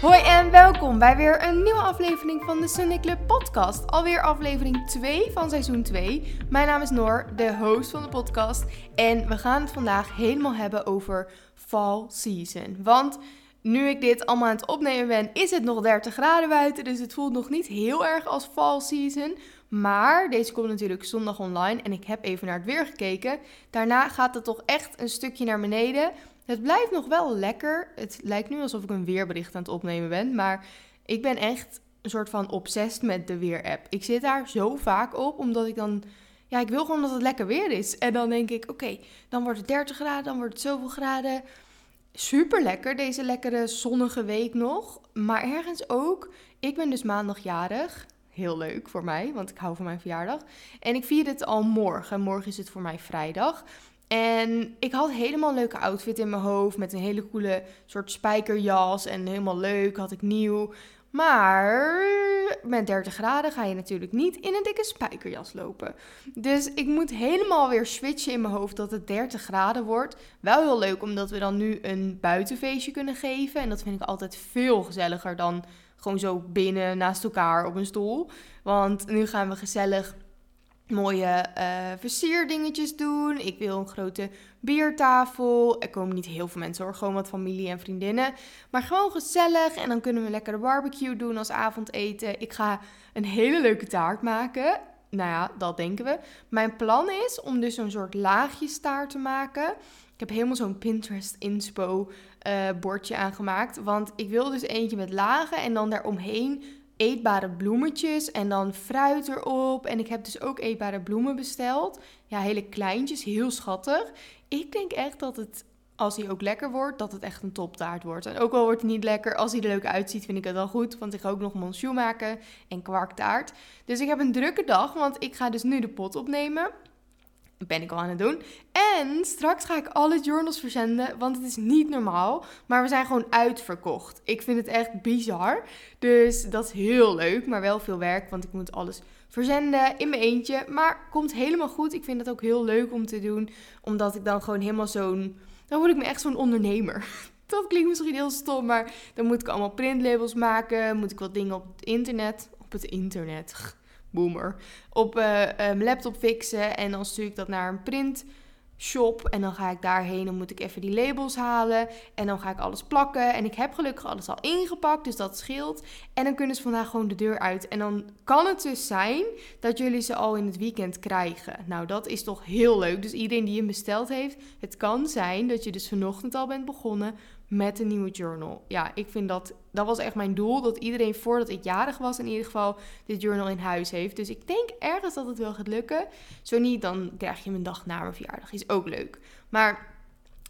Hoi en welkom bij weer een nieuwe aflevering van de Sunday Club podcast. Alweer aflevering 2 van seizoen 2. Mijn naam is Noor, de host van de podcast. En we gaan het vandaag helemaal hebben over fall season. Want nu ik dit allemaal aan het opnemen ben, is het nog 30 graden buiten. Dus het voelt nog niet heel erg als fall season. Maar deze komt natuurlijk zondag online en ik heb even naar het weer gekeken. Daarna gaat het toch echt een stukje naar beneden. Het blijft nog wel lekker. Het lijkt nu alsof ik een weerbericht aan het opnemen ben. Maar ik ben echt een soort van obsessed met de weer-app. Ik zit daar zo vaak op, omdat ik dan... Ja, ik wil gewoon dat het lekker weer is. En dan denk ik, oké, dan wordt het 30 graden, dan wordt het zoveel graden. Super lekker, deze lekkere zonnige week nog. Maar ergens ook, ik ben dus maandagjarig. Heel leuk voor mij, want ik hou van mijn verjaardag. En ik vier het al morgen. Morgen is het voor mij vrijdag. En ik had helemaal een leuke outfit in mijn hoofd. Met een hele coole soort spijkerjas. En helemaal leuk, had ik nieuw. Maar met 30 graden ga je natuurlijk niet in een dikke spijkerjas lopen. Dus ik moet helemaal weer switchen in mijn hoofd dat het 30 graden wordt. Wel heel leuk omdat we dan nu een buitenfeestje kunnen geven. En dat vind ik altijd veel gezelliger dan gewoon zo binnen naast elkaar op een stoel. Want nu gaan we gezellig mooie uh, versierdingetjes doen. Ik wil een grote biertafel. Er komen niet heel veel mensen hoor, gewoon wat familie en vriendinnen. Maar gewoon gezellig en dan kunnen we lekker de barbecue doen als avondeten. Ik ga een hele leuke taart maken. Nou ja, dat denken we. Mijn plan is om dus een soort laagjestaart te maken. Ik heb helemaal zo'n Pinterest inspo uh, bordje aangemaakt. Want ik wil dus eentje met lagen en dan daaromheen eetbare bloemetjes en dan fruit erop. En ik heb dus ook eetbare bloemen besteld. Ja, hele kleintjes, heel schattig. Ik denk echt dat het, als hij ook lekker wordt, dat het echt een toptaart wordt. En ook al wordt hij niet lekker, als hij er leuk uitziet, vind ik het wel goed. Want ik ga ook nog monsieur maken en kwarktaart. Dus ik heb een drukke dag, want ik ga dus nu de pot opnemen ben ik al aan het doen. En straks ga ik alle journals verzenden, want het is niet normaal. Maar we zijn gewoon uitverkocht. Ik vind het echt bizar. Dus dat is heel leuk, maar wel veel werk, want ik moet alles verzenden in mijn eentje. Maar komt helemaal goed. Ik vind het ook heel leuk om te doen, omdat ik dan gewoon helemaal zo'n... Dan word ik me echt zo'n ondernemer. Dat klinkt misschien heel stom, maar dan moet ik allemaal printlabels maken. Moet ik wat dingen op het internet... Op het internet boomer, op uh, mijn laptop fixen. En dan stuur ik dat naar een printshop. En dan ga ik daarheen. Dan moet ik even die labels halen. En dan ga ik alles plakken. En ik heb gelukkig alles al ingepakt. Dus dat scheelt. En dan kunnen ze vandaag gewoon de deur uit. En dan kan het dus zijn dat jullie ze al in het weekend krijgen. Nou, dat is toch heel leuk. Dus iedereen die hem besteld heeft. Het kan zijn dat je dus vanochtend al bent begonnen met een nieuwe journal. Ja, ik vind dat, dat was echt mijn doel. Dat iedereen voordat ik jarig was in ieder geval dit journal in huis heeft. Dus ik denk ergens dat het wel gaat lukken. Zo niet, dan krijg je een dag na mijn verjaardag. Is ook leuk. Maar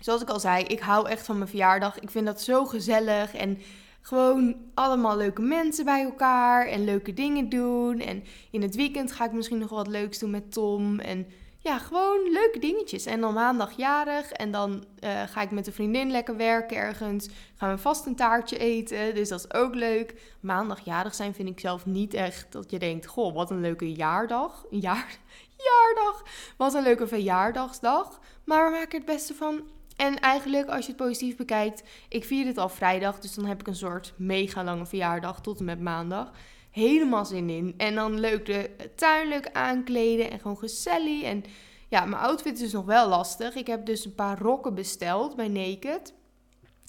zoals ik al zei, ik hou echt van mijn verjaardag. Ik vind dat zo gezellig en gewoon allemaal leuke mensen bij elkaar en leuke dingen doen. En in het weekend ga ik misschien nog wat leuks doen met Tom en ja, gewoon leuke dingetjes. En dan maandag jarig. En dan uh, ga ik met een vriendin lekker werken ergens. Gaan we vast een taartje eten. Dus dat is ook leuk. Maandag jarig zijn vind ik zelf niet echt dat je denkt... Goh, wat een leuke jaardag. Een jaar, jaardag. Wat een leuke verjaardagsdag. Maar we maken het beste van. En eigenlijk, als je het positief bekijkt... Ik vier het al vrijdag. Dus dan heb ik een soort mega lange verjaardag tot en met maandag helemaal zin in. En dan leuk de tuin leuk aankleden en gewoon gezellig. En ja, mijn outfit is dus nog wel lastig. Ik heb dus een paar rokken besteld bij Naked.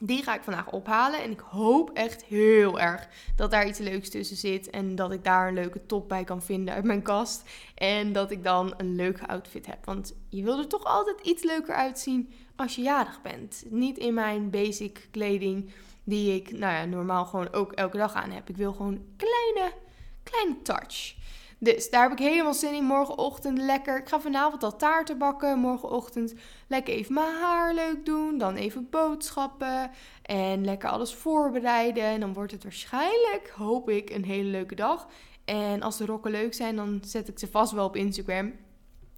Die ga ik vandaag ophalen. En ik hoop echt heel erg dat daar iets leuks tussen zit. En dat ik daar een leuke top bij kan vinden uit mijn kast. En dat ik dan een leuke outfit heb. Want je wil er toch altijd iets leuker uitzien als je jarig bent. Niet in mijn basic kleding die ik nou ja, normaal gewoon ook elke dag aan heb. Ik wil gewoon kleine, kleine touch. Dus daar heb ik helemaal zin in. Morgenochtend lekker. Ik ga vanavond al taarten bakken. Morgenochtend lekker even mijn haar leuk doen. Dan even boodschappen. En lekker alles voorbereiden. En dan wordt het waarschijnlijk, hoop ik, een hele leuke dag. En als de rokken leuk zijn, dan zet ik ze vast wel op Instagram.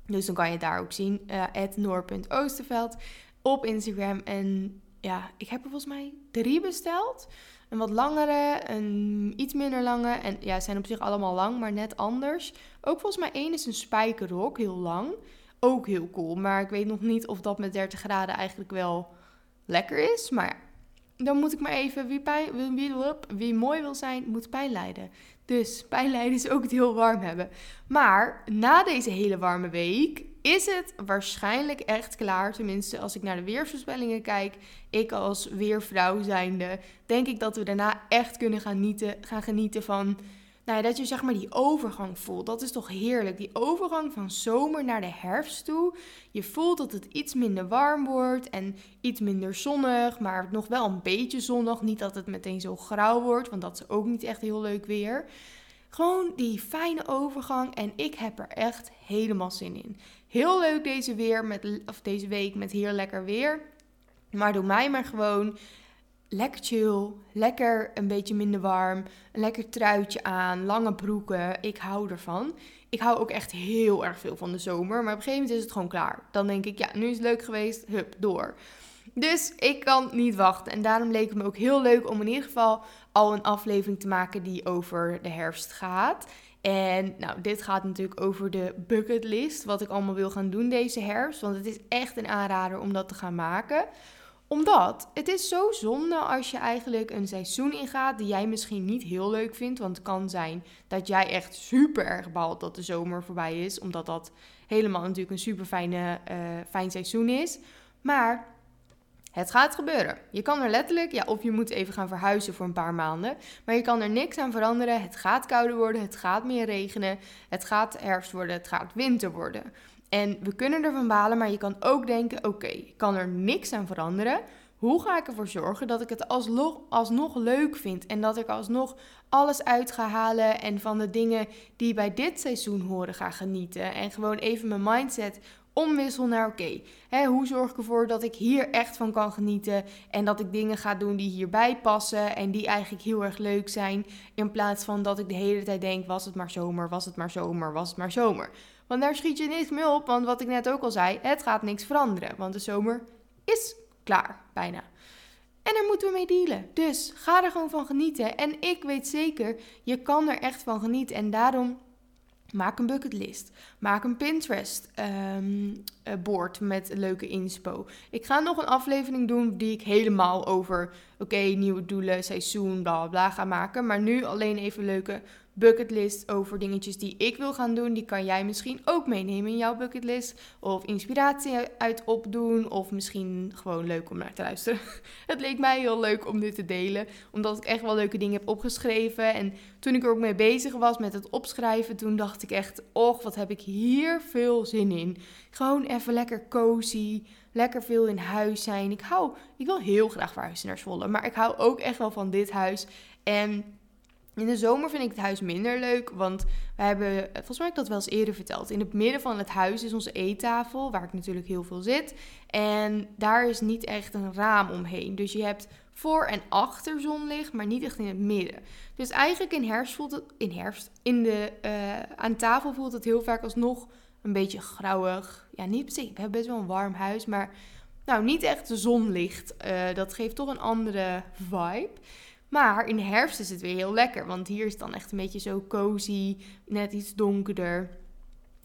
Dus dan kan je daar ook zien. Uh, noor.oosterveld op Instagram. En ja, ik heb er volgens mij drie besteld. Een wat langere, een iets minder lange. En ja, ze zijn op zich allemaal lang, maar net anders. Ook volgens mij één is een spijkerrok, heel lang. Ook heel cool. Maar ik weet nog niet of dat met 30 graden eigenlijk wel lekker is. Maar dan moet ik maar even, wie, pijn, wie mooi wil zijn, moet pijn lijden. Dus pijn lijden is ook het heel warm hebben. Maar na deze hele warme week is het waarschijnlijk echt klaar. Tenminste, als ik naar de weersvoorspellingen kijk, ik als weervrouw zijnde, denk ik dat we daarna echt kunnen gaan genieten, gaan genieten van nou ja, dat je zeg maar die overgang voelt. Dat is toch heerlijk. Die overgang van zomer naar de herfst toe. Je voelt dat het iets minder warm wordt en iets minder zonnig, maar nog wel een beetje zonnig. Niet dat het meteen zo grauw wordt, want dat is ook niet echt heel leuk weer. Gewoon die fijne overgang en ik heb er echt helemaal zin in. Heel leuk deze, weer met, of deze week met heel lekker weer. Maar doe mij maar gewoon lekker chill, lekker een beetje minder warm, een lekker truitje aan, lange broeken. Ik hou ervan. Ik hou ook echt heel erg veel van de zomer, maar op een gegeven moment is het gewoon klaar. Dan denk ik, ja, nu is het leuk geweest, hup, door. Dus ik kan niet wachten. En daarom leek het me ook heel leuk om in ieder geval al een aflevering te maken die over de herfst gaat. En nou, dit gaat natuurlijk over de bucketlist. Wat ik allemaal wil gaan doen deze herfst. Want het is echt een aanrader om dat te gaan maken omdat het is zo zonde als je eigenlijk een seizoen ingaat die jij misschien niet heel leuk vindt. Want het kan zijn dat jij echt super erg balt dat de zomer voorbij is. Omdat dat helemaal natuurlijk een super fijne, uh, fijn seizoen is. Maar het gaat gebeuren. Je kan er letterlijk, ja, of je moet even gaan verhuizen voor een paar maanden. Maar je kan er niks aan veranderen. Het gaat kouder worden, het gaat meer regenen, het gaat herfst worden, het gaat winter worden. En we kunnen ervan balen, maar je kan ook denken: oké, ik kan er niks aan veranderen. Hoe ga ik ervoor zorgen dat ik het alsnog, alsnog leuk vind en dat ik alsnog alles uit ga halen en van de dingen die bij dit seizoen horen ga genieten en gewoon even mijn mindset omwissel naar oké, hoe zorg ik ervoor dat ik hier echt van kan genieten en dat ik dingen ga doen die hierbij passen en die eigenlijk heel erg leuk zijn in plaats van dat ik de hele tijd denk was het maar zomer, was het maar zomer, was het maar zomer. Want daar schiet je niks mee op. Want wat ik net ook al zei, het gaat niks veranderen. Want de zomer is klaar, bijna. En daar moeten we mee dealen. Dus ga er gewoon van genieten. En ik weet zeker, je kan er echt van genieten. En daarom maak een bucketlist. Maak een Pinterest um, board met leuke inspo. Ik ga nog een aflevering doen die ik helemaal over, oké, nieuwe doelen, seizoen, bla bla bla ga maken. Maar nu alleen even leuke bucketlist over dingetjes die ik wil gaan doen. Die kan jij misschien ook meenemen in jouw bucketlist. Of inspiratie uit opdoen. Of misschien gewoon leuk om naar te luisteren. Het leek mij heel leuk om dit te delen. Omdat ik echt wel leuke dingen heb opgeschreven. En toen ik er ook mee bezig was met het opschrijven, toen dacht ik echt: och, wat heb ik hier veel zin in. Gewoon even lekker cozy. Lekker veel in huis zijn. Ik hou, ik wil heel graag verhuizen naar Zwolle. Maar ik hou ook echt wel van dit huis. En in de zomer vind ik het huis minder leuk, want we hebben, volgens mij heb ik dat wel eens eerder verteld. In het midden van het huis is onze eettafel, waar ik natuurlijk heel veel zit. En daar is niet echt een raam omheen. Dus je hebt voor- en achter zonlicht, maar niet echt in het midden. Dus eigenlijk in herfst voelt het, in herfst, in de, uh, aan tafel voelt het heel vaak alsnog een beetje grauwig. Ja, niet per se, we hebben best wel een warm huis, maar nou, niet echt zonlicht. Uh, dat geeft toch een andere vibe. Maar in de herfst is het weer heel lekker. Want hier is het dan echt een beetje zo cozy. Net iets donkerder.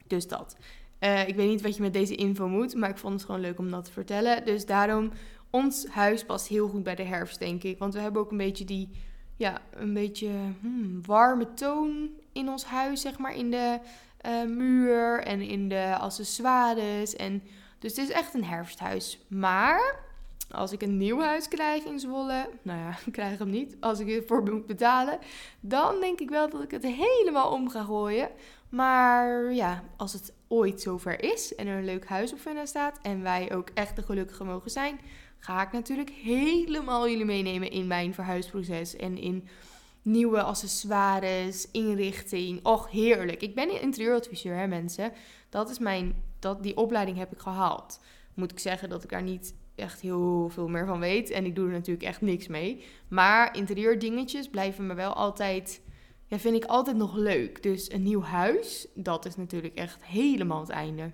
Dus dat. Uh, ik weet niet wat je met deze info moet. Maar ik vond het gewoon leuk om dat te vertellen. Dus daarom, ons huis past heel goed bij de herfst, denk ik. Want we hebben ook een beetje die, ja, een beetje hmm, warme toon in ons huis, zeg maar. In de uh, muur en in de accessoires. En, dus het is echt een herfsthuis. Maar als ik een nieuw huis krijg in Zwolle, nou ja, ik krijg hem niet, als ik ervoor moet betalen, dan denk ik wel dat ik het helemaal om ga gooien. Maar ja, als het ooit zover is en er een leuk huis op vinden staat en wij ook echt de gelukkige mogen zijn, ga ik natuurlijk helemaal jullie meenemen in mijn verhuisproces en in nieuwe accessoires, inrichting. Och, heerlijk. Ik ben interieuradviseur, hè mensen. Dat is mijn, dat, die opleiding heb ik gehaald. Moet ik zeggen dat ik daar niet echt heel veel meer van weet. En ik doe er natuurlijk echt niks mee. Maar interieurdingetjes blijven me wel altijd... Ja, vind ik altijd nog leuk. Dus een nieuw huis, dat is natuurlijk echt helemaal het einde.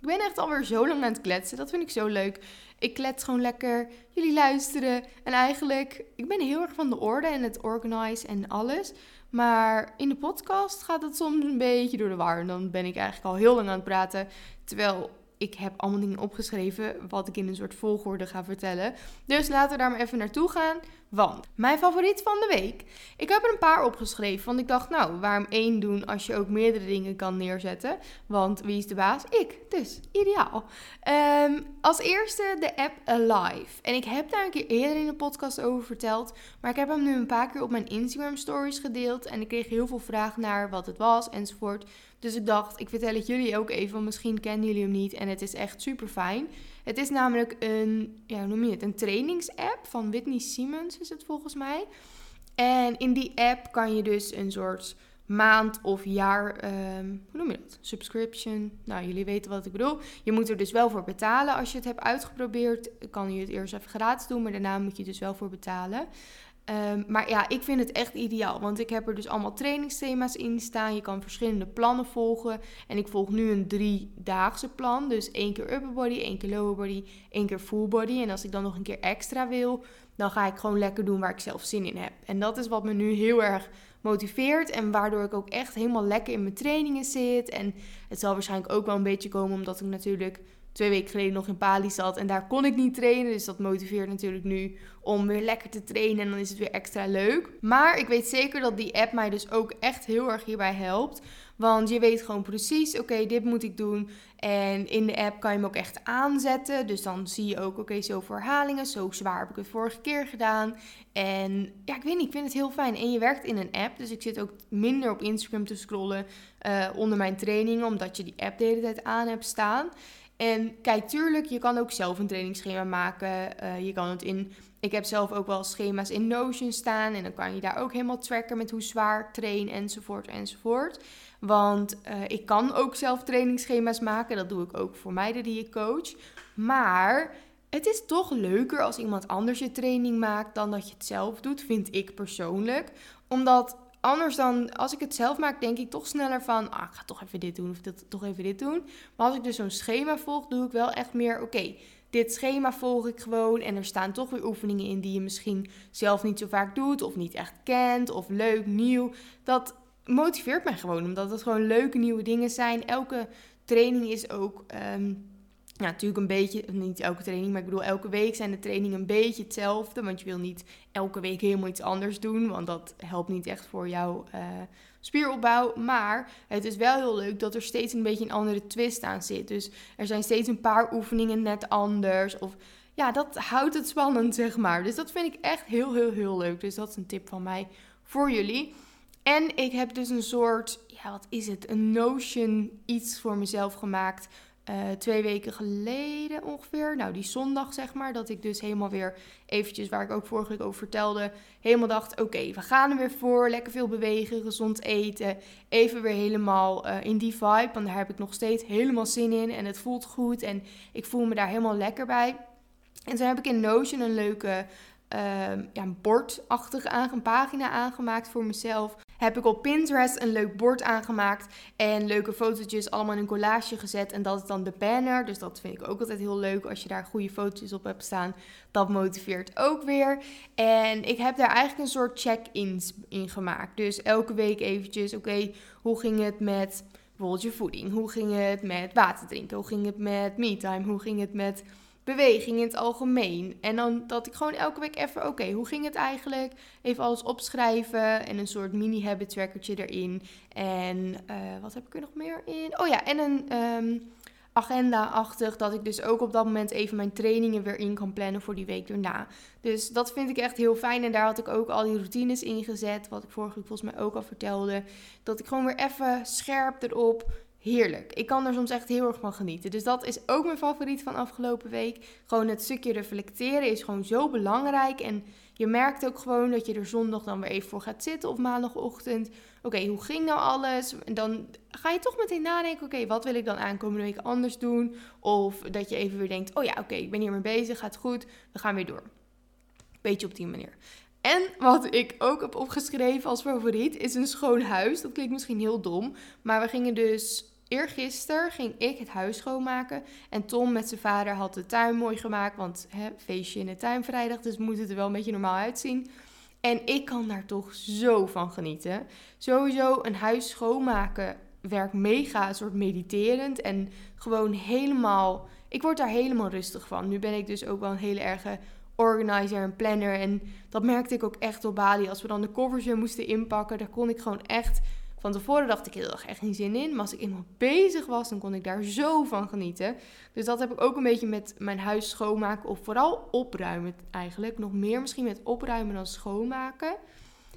Ik ben echt alweer zo lang aan het kletsen. Dat vind ik zo leuk. Ik klets gewoon lekker. Jullie luisteren. En eigenlijk, ik ben heel erg van de orde en het organize en alles. Maar in de podcast gaat het soms een beetje door de war. En dan ben ik eigenlijk al heel lang aan het praten. Terwijl ik heb allemaal dingen opgeschreven wat ik in een soort volgorde ga vertellen. Dus laten we daar maar even naartoe gaan. Want mijn favoriet van de week. Ik heb er een paar opgeschreven. Want ik dacht, nou, waarom één doen als je ook meerdere dingen kan neerzetten? Want wie is de baas? Ik. Dus ideaal. Ehm, als eerste de app Alive. En ik heb daar een keer eerder in de podcast over verteld. Maar ik heb hem nu een paar keer op mijn Instagram stories gedeeld. En ik kreeg heel veel vragen naar wat het was enzovoort. Dus ik dacht, ik vertel het jullie ook even, want misschien kennen jullie hem niet. En het is echt super fijn. Het is namelijk een, ja, noem je het? Een trainingsapp van Whitney Siemens is het volgens mij. En in die app kan je dus een soort maand of jaar, ehm, hoe noem je dat? Subscription. Nou, jullie weten wat ik bedoel. Je moet er dus wel voor betalen. Als je het hebt uitgeprobeerd, kan je het eerst even gratis doen, maar daarna moet je dus wel voor betalen. Ehm, maar ja, ik vind het echt ideaal. Want ik heb er dus allemaal trainingsthema's in staan. Je kan verschillende plannen volgen. En ik volg nu een driedaagse plan. Dus één keer upper body, één keer lower body, één keer full body. En als ik dan nog een keer extra wil, dan ga ik gewoon lekker doen waar ik zelf zin in heb. En dat is wat me nu heel erg motiveert. En waardoor ik ook echt helemaal lekker in mijn trainingen zit. En het zal waarschijnlijk ook wel een beetje komen omdat ik natuurlijk twee weken geleden nog in Bali zat en daar kon ik niet trainen. Dus dat motiveert natuurlijk nu om weer lekker te trainen en dan is het weer extra leuk. Maar ik weet zeker dat die app mij dus ook echt heel erg hierbij helpt. Want je weet gewoon precies, oké, dit moet ik doen. En in de app kan je hem ook echt aanzetten. Dus dan zie je ook, oké, zoveel herhalingen, zo zwaar heb ik het vorige keer gedaan. En ja, ik weet niet, ik vind het heel fijn. En je werkt in een app, dus ik zit ook minder op Instagram te scrollen uh, onder mijn trainingen, omdat je die app de hele tijd aan hebt staan. En kijk, tuurlijk, je kan ook zelf een trainingsschema maken. Uh, je kan het in. Ik heb zelf ook wel schema's in Notion staan. En dan kan je daar ook helemaal tracken met hoe zwaar train enzovoort enzovoort. Want uh, ik kan ook zelf trainingsschema's maken. Dat doe ik ook voor meiden die ik coach. Maar het is toch leuker als iemand anders je training maakt dan dat je het zelf doet, vind ik persoonlijk. Omdat anders dan, als ik het zelf maak, denk ik toch sneller van, ah, ik ga toch even dit doen of toch even dit doen. Maar als ik dus zo'n schema volg, doe ik wel echt meer, oké, dit schema volg ik gewoon. En er staan toch weer oefeningen in die je misschien zelf niet zo vaak doet of niet echt kent of leuk, nieuw. Dat motiveert mij gewoon, omdat het gewoon leuke nieuwe dingen zijn. Elke training is ook... Ehm, ja, natuurlijk een beetje, niet elke training, maar ik bedoel, elke week zijn de trainingen een beetje hetzelfde. Want je wil niet elke week helemaal iets anders doen, want dat helpt niet echt voor jouw uh, spieropbouw. Maar het is wel heel leuk dat er steeds een beetje een andere twist aan zit. Dus er zijn steeds een paar oefeningen net anders. Of ja, dat houdt het spannend, zeg maar. Dus dat vind ik echt heel, heel, heel leuk. Dus dat is een tip van mij voor jullie. En ik heb dus een soort, ja, wat is het? Een Notion iets voor mezelf gemaakt uh, twee weken geleden ongeveer, nou die zondag zeg maar, dat ik dus helemaal weer eventjes, waar ik ook vorige week over vertelde, helemaal dacht, oké, we gaan er weer voor, lekker veel bewegen, gezond eten, even weer helemaal uh, in die vibe, want daar heb ik nog steeds helemaal zin in en het voelt goed en ik voel me daar helemaal lekker bij. En toen heb ik in Notion een leuke uh, ja, een pagina aangemaakt voor mezelf heb ik op Pinterest een leuk bord aangemaakt en leuke fotootjes allemaal in een collage gezet. En dat is dan de banner. Dus dat vind ik ook altijd heel leuk als je daar goede foto's op hebt staan. Dat motiveert ook weer. En ik heb daar eigenlijk een soort check-ins in gemaakt. Dus elke week eventjes, oké, hoe ging het met bijvoorbeeld je voeding? Hoe ging het met water drinken? Hoe ging het met me-time? Hoe ging het met beweging in het algemeen. En dan dat ik gewoon elke week even, oké, hoe ging het eigenlijk? Even alles opschrijven en een soort mini-habit trackertje erin. En uh, wat heb ik er nog meer in? Oh ja, en een um, agenda-achtig, dat ik dus ook op dat moment even mijn trainingen weer in kan plannen voor die week erna. Dus dat vind ik echt heel fijn. En daar had ik ook al die routines in gezet, wat ik vorige week volgens mij ook al vertelde. Dat ik gewoon weer even scherp erop heerlijk. Ik kan er soms echt heel erg van genieten. Dus dat is ook mijn favoriet van afgelopen week. Gewoon het stukje reflecteren is gewoon zo belangrijk. En je merkt ook gewoon dat je er zondag dan weer even voor gaat zitten of maandagochtend. Oké, hoe ging nou alles? En dan ga je toch meteen nadenken, oké, wat wil ik dan aankomende week anders doen? Of dat je even weer denkt, oh ja, oké, ik ben hiermee bezig, gaat goed, we gaan weer door. Beetje op die manier. En wat ik ook heb opgeschreven als favoriet is een schoon huis. Dat klinkt misschien heel dom, maar we gingen dus Eergisteren ging ik het huis schoonmaken. En Tom met zijn vader had de tuin mooi gemaakt. Want hè, feestje in de tuin vrijdag, dus moet het er wel een beetje normaal uitzien. En ik kan daar toch zo van genieten. Sowieso een huis schoonmaken werk mega een soort mediterend en gewoon helemaal. Ik word daar helemaal rustig van. Nu ben ik dus ook wel een hele erge organizer en planner. En dat merkte ik ook echt op Bali. Als we dan de koffers weer moesten inpakken, daar kon ik gewoon echt. Van tevoren dacht ik heel erg echt geen zin in. Maar als ik eenmaal bezig was, dan kon ik daar zo van genieten. Dus dat heb ik ook een beetje met mijn huis schoonmaken. Of vooral opruimen eigenlijk. Nog meer misschien met opruimen dan schoonmaken.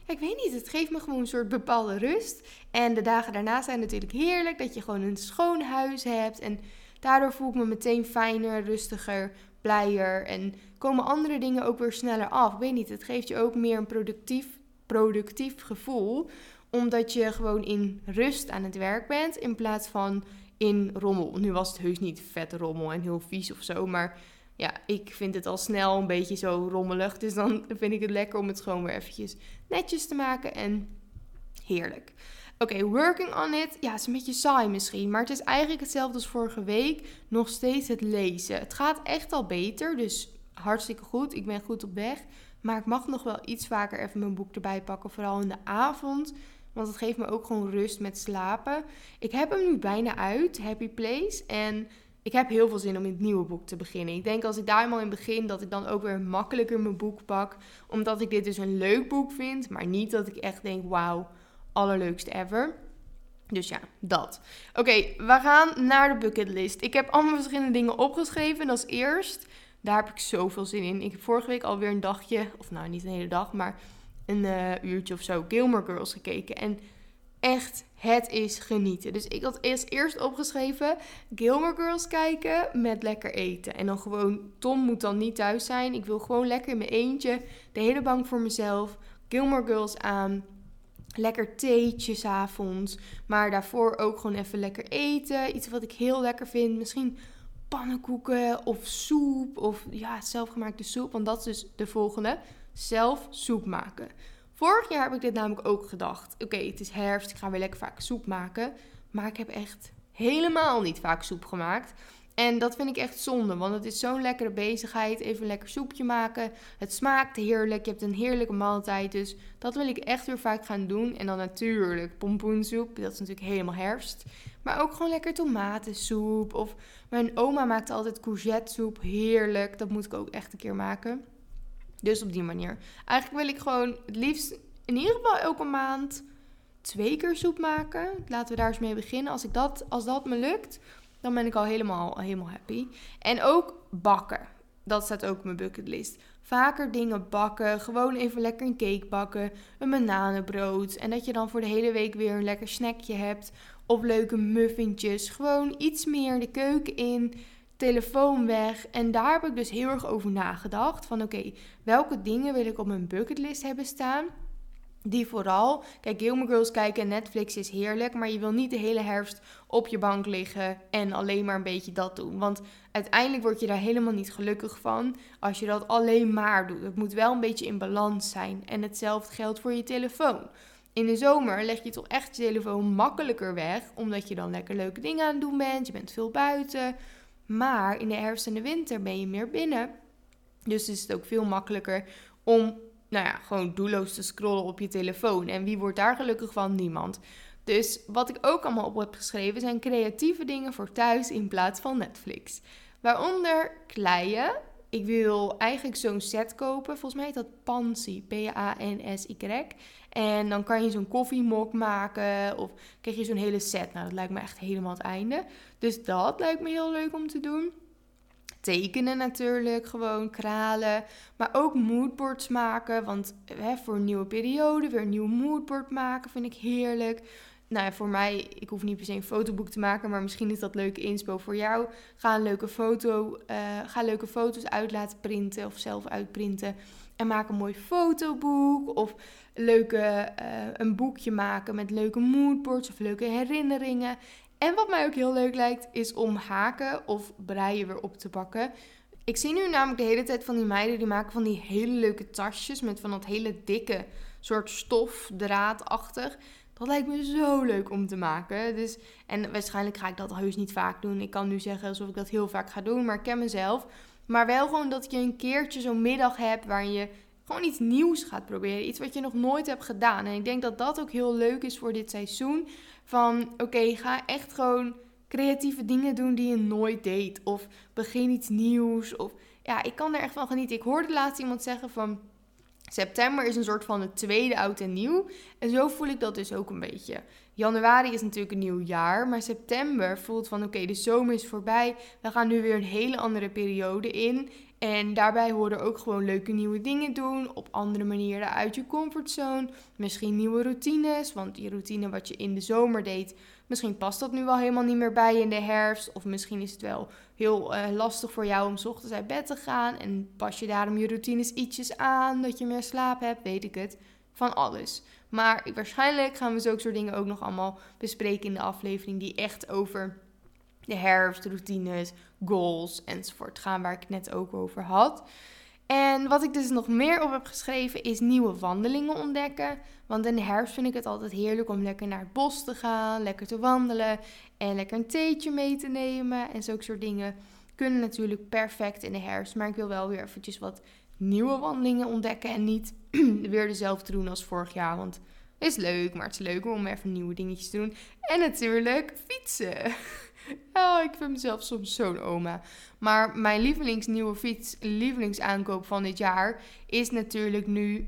ik weet niet, het geeft me gewoon een soort bepaalde rust. En de dagen daarna zijn natuurlijk heerlijk. Dat je gewoon een schoon huis hebt. En daardoor voel ik me meteen fijner, rustiger, blijer. En komen andere dingen ook weer sneller af. Ik weet niet, het geeft je ook meer een productief, productief gevoel. Omdat je gewoon in rust aan het werk bent in plaats van in rommel. Nu was het heus niet vet rommel en heel vies of zo, maar ja, ik vind het al snel een beetje zo rommelig. Dus dan vind ik het lekker om het gewoon weer eventjes netjes te maken en heerlijk. Oké, working on it. Ja, is een beetje saai misschien. Maar het is eigenlijk hetzelfde als vorige week. Nog steeds het lezen. Het gaat echt al beter. Dus hartstikke goed. Ik ben goed op weg. Maar ik mag nog wel iets vaker even mijn boek erbij pakken. Vooral in de avond. Want het geeft me ook gewoon rust met slapen. Ik heb hem nu bijna uit, Happy Place. En ik heb heel veel zin om in het nieuwe boek te beginnen. Ik denk als ik daar helemaal in begin, dat ik dan ook weer makkelijker mijn boek pak. Omdat ik dit dus een leuk boek vind. Maar niet dat ik echt denk, wauw, allerleukste ever. Dus ja, dat. Oké, we gaan naar de bucketlist. Ik heb allemaal verschillende dingen opgeschreven. En als eerst, daar heb ik zoveel zin in. Ik heb vorige week alweer een dagje, of nou niet een hele dag, maar een uh, uurtje of zo Gilmore Girls gekeken. En echt, het is genieten. Dus ik had eerst, eerst opgeschreven Gilmore Girls kijken met lekker eten. En dan gewoon, Tom moet dan niet thuis zijn. Ik wil gewoon lekker in mijn eentje, de hele bank voor mezelf, Gilmore Girls aan. Lekker theetjes avonds. Maar daarvoor ook gewoon even lekker eten. Iets wat ik heel lekker vind. Misschien pannenkoeken of soep. Of ja, zelfgemaakte soep. Want dat is dus de volgende. Zelf soep maken. Vorig jaar heb ik dit namelijk ook gedacht. Oké, het is herfst. Ik ga weer lekker vaak soep maken. Maar ik heb echt helemaal niet vaak soep gemaakt. En dat vind ik echt zonde, want het is zo'n lekkere bezigheid. Even een lekker soepje maken. Het smaakt heerlijk. Je hebt een heerlijke maaltijd. Dus dat wil ik echt weer vaak gaan doen. En dan natuurlijk pompoensoep. Dat is natuurlijk helemaal herfst. Maar ook gewoon lekker tomatensoep. Of mijn oma maakt altijd courgettesoep. Heerlijk. Dat moet ik ook echt een keer maken. Dus op die manier. Eigenlijk wil ik gewoon het liefst in ieder geval elke maand twee keer soep maken. Laten we daar eens mee beginnen. Als, ik dat, als dat me lukt dan ben ik al helemaal, helemaal happy. En ook bakken. Dat staat ook op mijn bucketlist. Vaker dingen bakken. Gewoon even lekker een cake bakken. Een bananenbrood. En dat je dan voor de hele week weer een lekker snackje hebt. Of leuke muffintjes. Gewoon iets meer de keuken in. Telefoon weg. En daar heb ik dus heel erg over nagedacht. Van oké, welke dingen wil ik op mijn bucketlist hebben staan? Die vooral, kijk, Gilmore Girls kijken Netflix is heerlijk, maar je wil niet de hele herfst op je bank liggen en alleen maar een beetje dat doen. Want uiteindelijk word je daar helemaal niet gelukkig van als je dat alleen maar doet. Het moet wel een beetje in balans zijn. En hetzelfde geldt voor je telefoon. In de zomer leg je toch echt je telefoon makkelijker weg, omdat je dan lekker leuke dingen aan het doen bent. Je bent veel buiten. Maar in de herfst en de winter ben je meer binnen. Dus is het ook veel makkelijker om nou ja, gewoon doelloos te scrollen op je telefoon. En wie wordt daar gelukkig van? Niemand. Dus wat ik ook allemaal op heb geschreven zijn creatieve dingen voor thuis in plaats van Netflix. Waaronder kleien. Ik wil eigenlijk zo'n set kopen. Volgens mij heet dat Pansy. P-A-N-S-Y. En dan kan je zo'n koffiemok maken. Of krijg je zo'n hele set. Nou, dat lijkt me echt helemaal het einde. Dus dat lijkt me heel leuk om te doen tekenen natuurlijk, gewoon kralen. Maar ook moodboards maken, want hè, voor een nieuwe periode weer een nieuw moodboard maken vind ik heerlijk. Nou ja, voor mij, ik hoef niet per se een fotoboek te maken, maar misschien is dat leuke inspo voor jou. Ga een leuke foto, uh, ga leuke foto's uit laten printen of zelf uitprinten. En maak een mooi fotoboek of leuke, uh, een boekje maken met leuke moodboards of leuke herinneringen. En wat mij ook heel leuk lijkt, is om haken of breien weer op te pakken. Ik zie nu namelijk de hele tijd van die meiden die maken van die hele leuke tasjes met van dat hele dikke soort stof, draadachtig. Dat lijkt me zo leuk om te maken. Dus, en waarschijnlijk ga ik dat heus niet vaak doen. Ik kan nu zeggen alsof ik dat heel vaak ga doen, maar ik ken mezelf. Maar wel gewoon dat je een keertje zo'n middag hebt waarin je gewoon iets nieuws gaat proberen. Iets wat je nog nooit hebt gedaan. En ik denk dat dat ook heel leuk is voor dit seizoen. Van oké, ga echt gewoon creatieve dingen doen die je nooit deed. Of begin iets nieuws. Of ja, ik kan er echt van genieten. Ik hoorde laatst iemand zeggen van september is een soort van het tweede oud en nieuw. En zo voel ik dat dus ook een beetje. Januari is natuurlijk een nieuw jaar, maar september voelt van oké, de zomer is voorbij. We gaan nu weer een hele andere periode in. En daarbij horen ook gewoon leuke nieuwe dingen doen. Op andere manieren uit je comfortzone. Misschien nieuwe routines. Want die routine wat je in de zomer deed, misschien past dat nu wel helemaal niet meer bij in de herfst. Of misschien is het wel heel uh, lastig voor jou om s ochtends uit bed te gaan. En pas je daarom je routines ietsjes aan, dat je meer slaap hebt, weet ik het. Van alles. Maar waarschijnlijk gaan we zulke soort dingen ook nog allemaal bespreken in de aflevering die echt over de herfstroutines, goals enzovoort gaan, waar ik het net ook over had. En wat ik dus nog meer op heb geschreven is nieuwe wandelingen ontdekken. Want in de herfst vind ik het altijd heerlijk om lekker naar het bos te gaan, lekker te wandelen en lekker een theetje mee te nemen. En zulke soort dingen kunnen natuurlijk perfect in de herfst. Maar ik wil wel weer eventjes wat nieuwe wandelingen ontdekken en niet weer dezelfde doen als vorig jaar. Want het is leuk, maar het is leuk om even nieuwe dingetjes te doen. En natuurlijk fietsen. Oh, ik vind mezelf soms zo'n oma. Maar mijn lievelingsnieuwe fiets, lievelingsaankoop van dit jaar is natuurlijk nu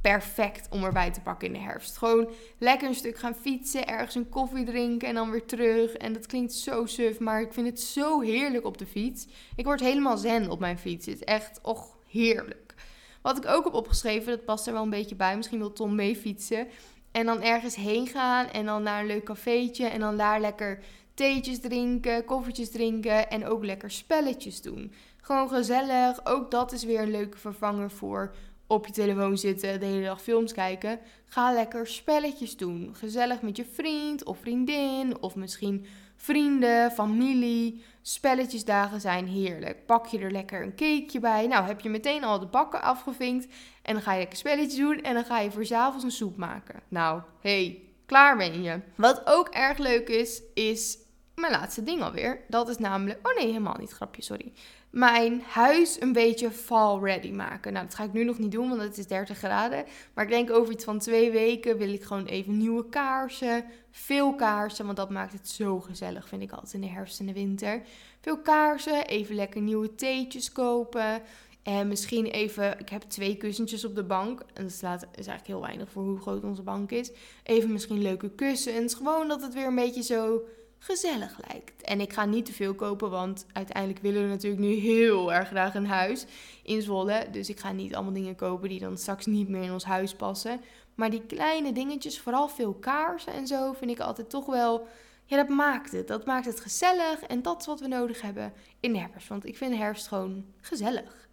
perfect om erbij te pakken in de herfst. Gewoon lekker een stuk gaan fietsen, ergens een koffie drinken en dan weer terug. En dat klinkt zo suf, maar ik vind het zo heerlijk op de fiets. Ik word helemaal zen op mijn fiets. Het is echt, och, heerlijk. Wat ik ook heb opgeschreven, dat past er wel een beetje bij. Misschien wil Tom mee fietsen. En dan ergens heen gaan en dan naar een leuk cafeetje en dan daar lekker theetjes drinken, koffietjes drinken en ook lekker spelletjes doen. Gewoon gezellig. Ook dat is weer een leuke vervanger voor op je telefoon zitten, de hele dag films kijken. Ga lekker spelletjes doen. Gezellig met je vriend of vriendin of misschien vrienden, familie. Spelletjesdagen zijn heerlijk. Pak je er lekker een cakeje bij. Nou, heb je meteen al de bakken afgevinkt. En dan ga je lekker spelletjes doen. En dan ga je voor s'avonds een soep maken. Nou, hey, klaar ben je. Wat ook erg leuk is, is mijn laatste ding alweer. Dat is namelijk. Oh nee, helemaal niet. Grapje, sorry. Mijn huis een beetje fall ready maken. Nou, dat ga ik nu nog niet doen, want het is 30 graden. Maar ik denk over iets van twee weken wil ik gewoon even nieuwe kaarsen. Veel kaarsen, want dat maakt het zo gezellig, vind ik altijd in de herfst en de winter. Veel kaarsen, even lekker nieuwe theetjes kopen. En misschien even, ik heb twee kussentjes op de bank. En dat is eigenlijk heel weinig voor hoe groot onze bank is. Even misschien leuke kussens. Gewoon dat het weer een beetje zo gezellig lijkt. En ik ga niet te veel kopen, want uiteindelijk willen we natuurlijk nu heel erg graag een huis in Zwolle. Dus ik ga niet allemaal dingen kopen die dan straks niet meer in ons huis passen. Maar die kleine dingetjes, vooral veel kaarsen en zo, vind ik altijd toch wel. Ja, dat maakt het. Dat maakt het gezellig. En dat is wat we nodig hebben in de herfst. Want ik vind herfst gewoon gezellig.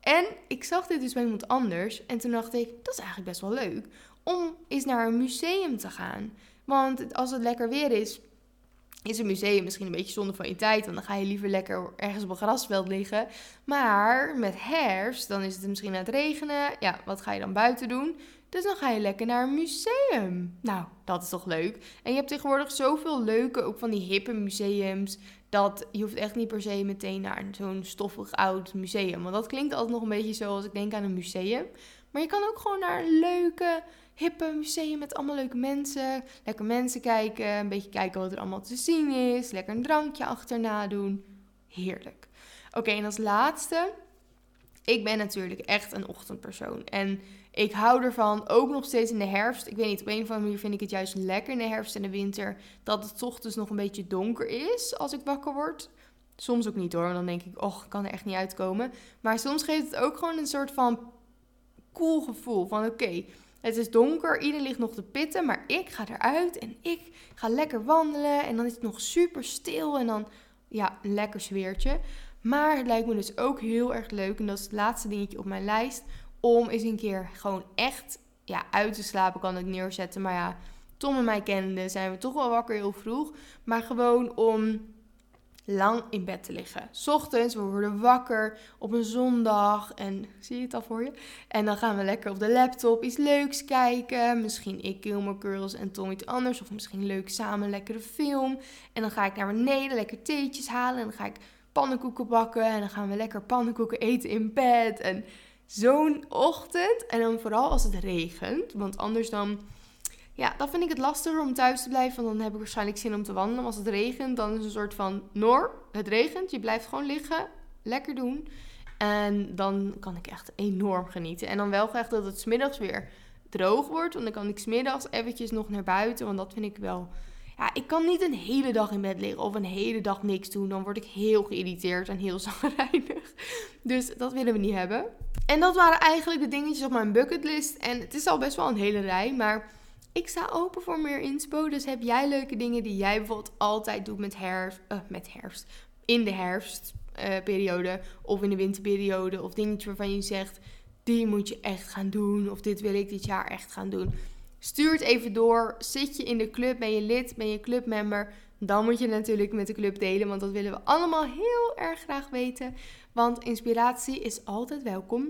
En ik zag dit dus bij iemand anders. En toen dacht ik, dat is eigenlijk best wel leuk. Om eens naar een museum te gaan. Want als het lekker weer is, is een museum misschien een beetje zonde van je tijd. Want dan ga je liever lekker ergens op een grasveld liggen. Maar met herfst, dan is het misschien aan het regenen. Ja, wat ga je dan buiten doen? Dus dan ga je lekker naar een museum. Nou, dat is toch leuk. En je hebt tegenwoordig zoveel leuke, ook van die hippe museums. Dat je hoeft echt niet per se meteen naar zo'n stoffig oud museum. Want dat klinkt altijd nog een beetje zoals ik denk aan een museum. Maar je kan ook gewoon naar leuke hippe museum met allemaal leuke mensen. Lekker mensen kijken, een beetje kijken wat er allemaal te zien is. Lekker een drankje achterna doen. Heerlijk. Oké, en als laatste, ik ben natuurlijk echt een ochtendpersoon. En ik hou ervan, ook nog steeds in de herfst. Ik weet niet, op een of andere manier vind ik het juist lekker in de herfst en de winter. Dat het ochtends nog een beetje donker is als ik wakker word. Soms ook niet hoor, dan denk ik, och, ik kan er echt niet uitkomen. Maar soms geeft het ook gewoon een soort van cool gevoel. Van oké, het is donker, iedereen ligt nog te pitten, maar ik ga eruit en ik ga lekker wandelen. En dan is het nog super stil en dan, ja, een lekker sfeertje. Maar het lijkt me dus ook heel erg leuk, en dat is het laatste dingetje op mijn lijst, om eens een keer gewoon echt, ja, uit te slapen kan ik neerzetten. Maar ja, Tom en mij kende zijn we toch wel wakker heel vroeg. Maar gewoon om lang in bed te liggen. Ochtends, we worden wakker op een zondag en zie je het al voor je? En dan gaan we lekker op de laptop iets leuks kijken. Misschien ik Gilmore Girls en Tom iets anders. Of misschien leuk samen een lekkere film. En dan ga ik naar beneden lekker theetjes halen. En dan ga ik pannenkoeken bakken. En dan gaan we lekker pannenkoeken eten in bed. En zo'n ochtend. En dan vooral als het regent. Want anders dan ja, dan vind ik het lastiger om thuis te blijven. Want dan heb ik waarschijnlijk zin om te wandelen. Maar als het regent, dan is het een soort van... Noor, het regent, je blijft gewoon liggen. Lekker doen. En dan kan ik echt enorm genieten. En dan wel graag dat het smiddags weer droog wordt. Want dan kan ik smiddags eventjes nog naar buiten. Want dat vind ik wel... Ja, ik kan niet een hele dag in bed liggen of een hele dag niks doen. Dan word ik heel geïrriteerd en heel zagrijnig. Dus dat willen we niet hebben. En dat waren eigenlijk de dingetjes op mijn bucketlist. En het is al best wel een hele rij, maar ik sta open voor meer inspo. Dus heb jij leuke dingen die jij bijvoorbeeld altijd doet met herfst, uh, met herfst in de herfstperiode of in de winterperiode of dingetje waarvan je zegt die moet je echt gaan doen of dit wil ik dit jaar echt gaan doen. Stuur het even door. Zit je in de club, ben je lid, ben je clubmember, dan moet je natuurlijk met de club delen, want dat willen we allemaal heel erg graag weten. Want inspiratie is altijd welkom.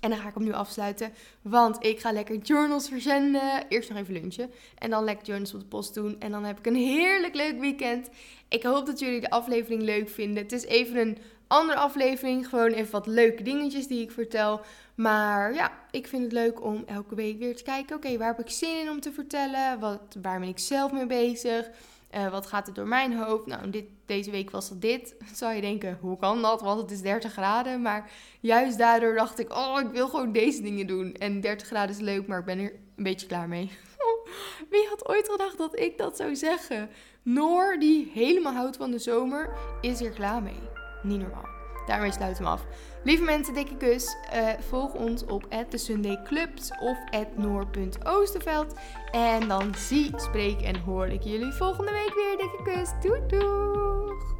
En dan ga ik hem nu afsluiten, want ik ga lekker journals verzenden. Eerst nog even lunchen en dan lekker journals op de post doen. En dan heb ik een heerlijk leuk weekend. Ik hoop dat jullie de aflevering leuk vinden. Het is even een andere aflevering, gewoon even wat leuke dingetjes die ik vertel. Maar ja, ik vind het leuk om elke week weer te kijken, oké, waar heb ik zin in om te vertellen? Wat, waar ben ik zelf mee bezig? Uh, wat gaat er door mijn hoofd? Nou, dit, deze week was het dit. Zou je denken, hoe kan dat? Want het is 30 graden. Maar juist daardoor dacht ik, oh, ik wil gewoon deze dingen doen. En 30 graden is leuk, maar ik ben er een beetje klaar mee. Wie had ooit gedacht dat ik dat zou zeggen? Noor, die helemaal houdt van de zomer, is er klaar mee. Niet normaal. Daarmee sluiten we af. Lieve mensen, dikke kus. Uh, volg ons op @thesundayclubs of @noor.oosterveld. En dan zie, spreek en hoor ik jullie volgende week weer. Dikke kus. Doei.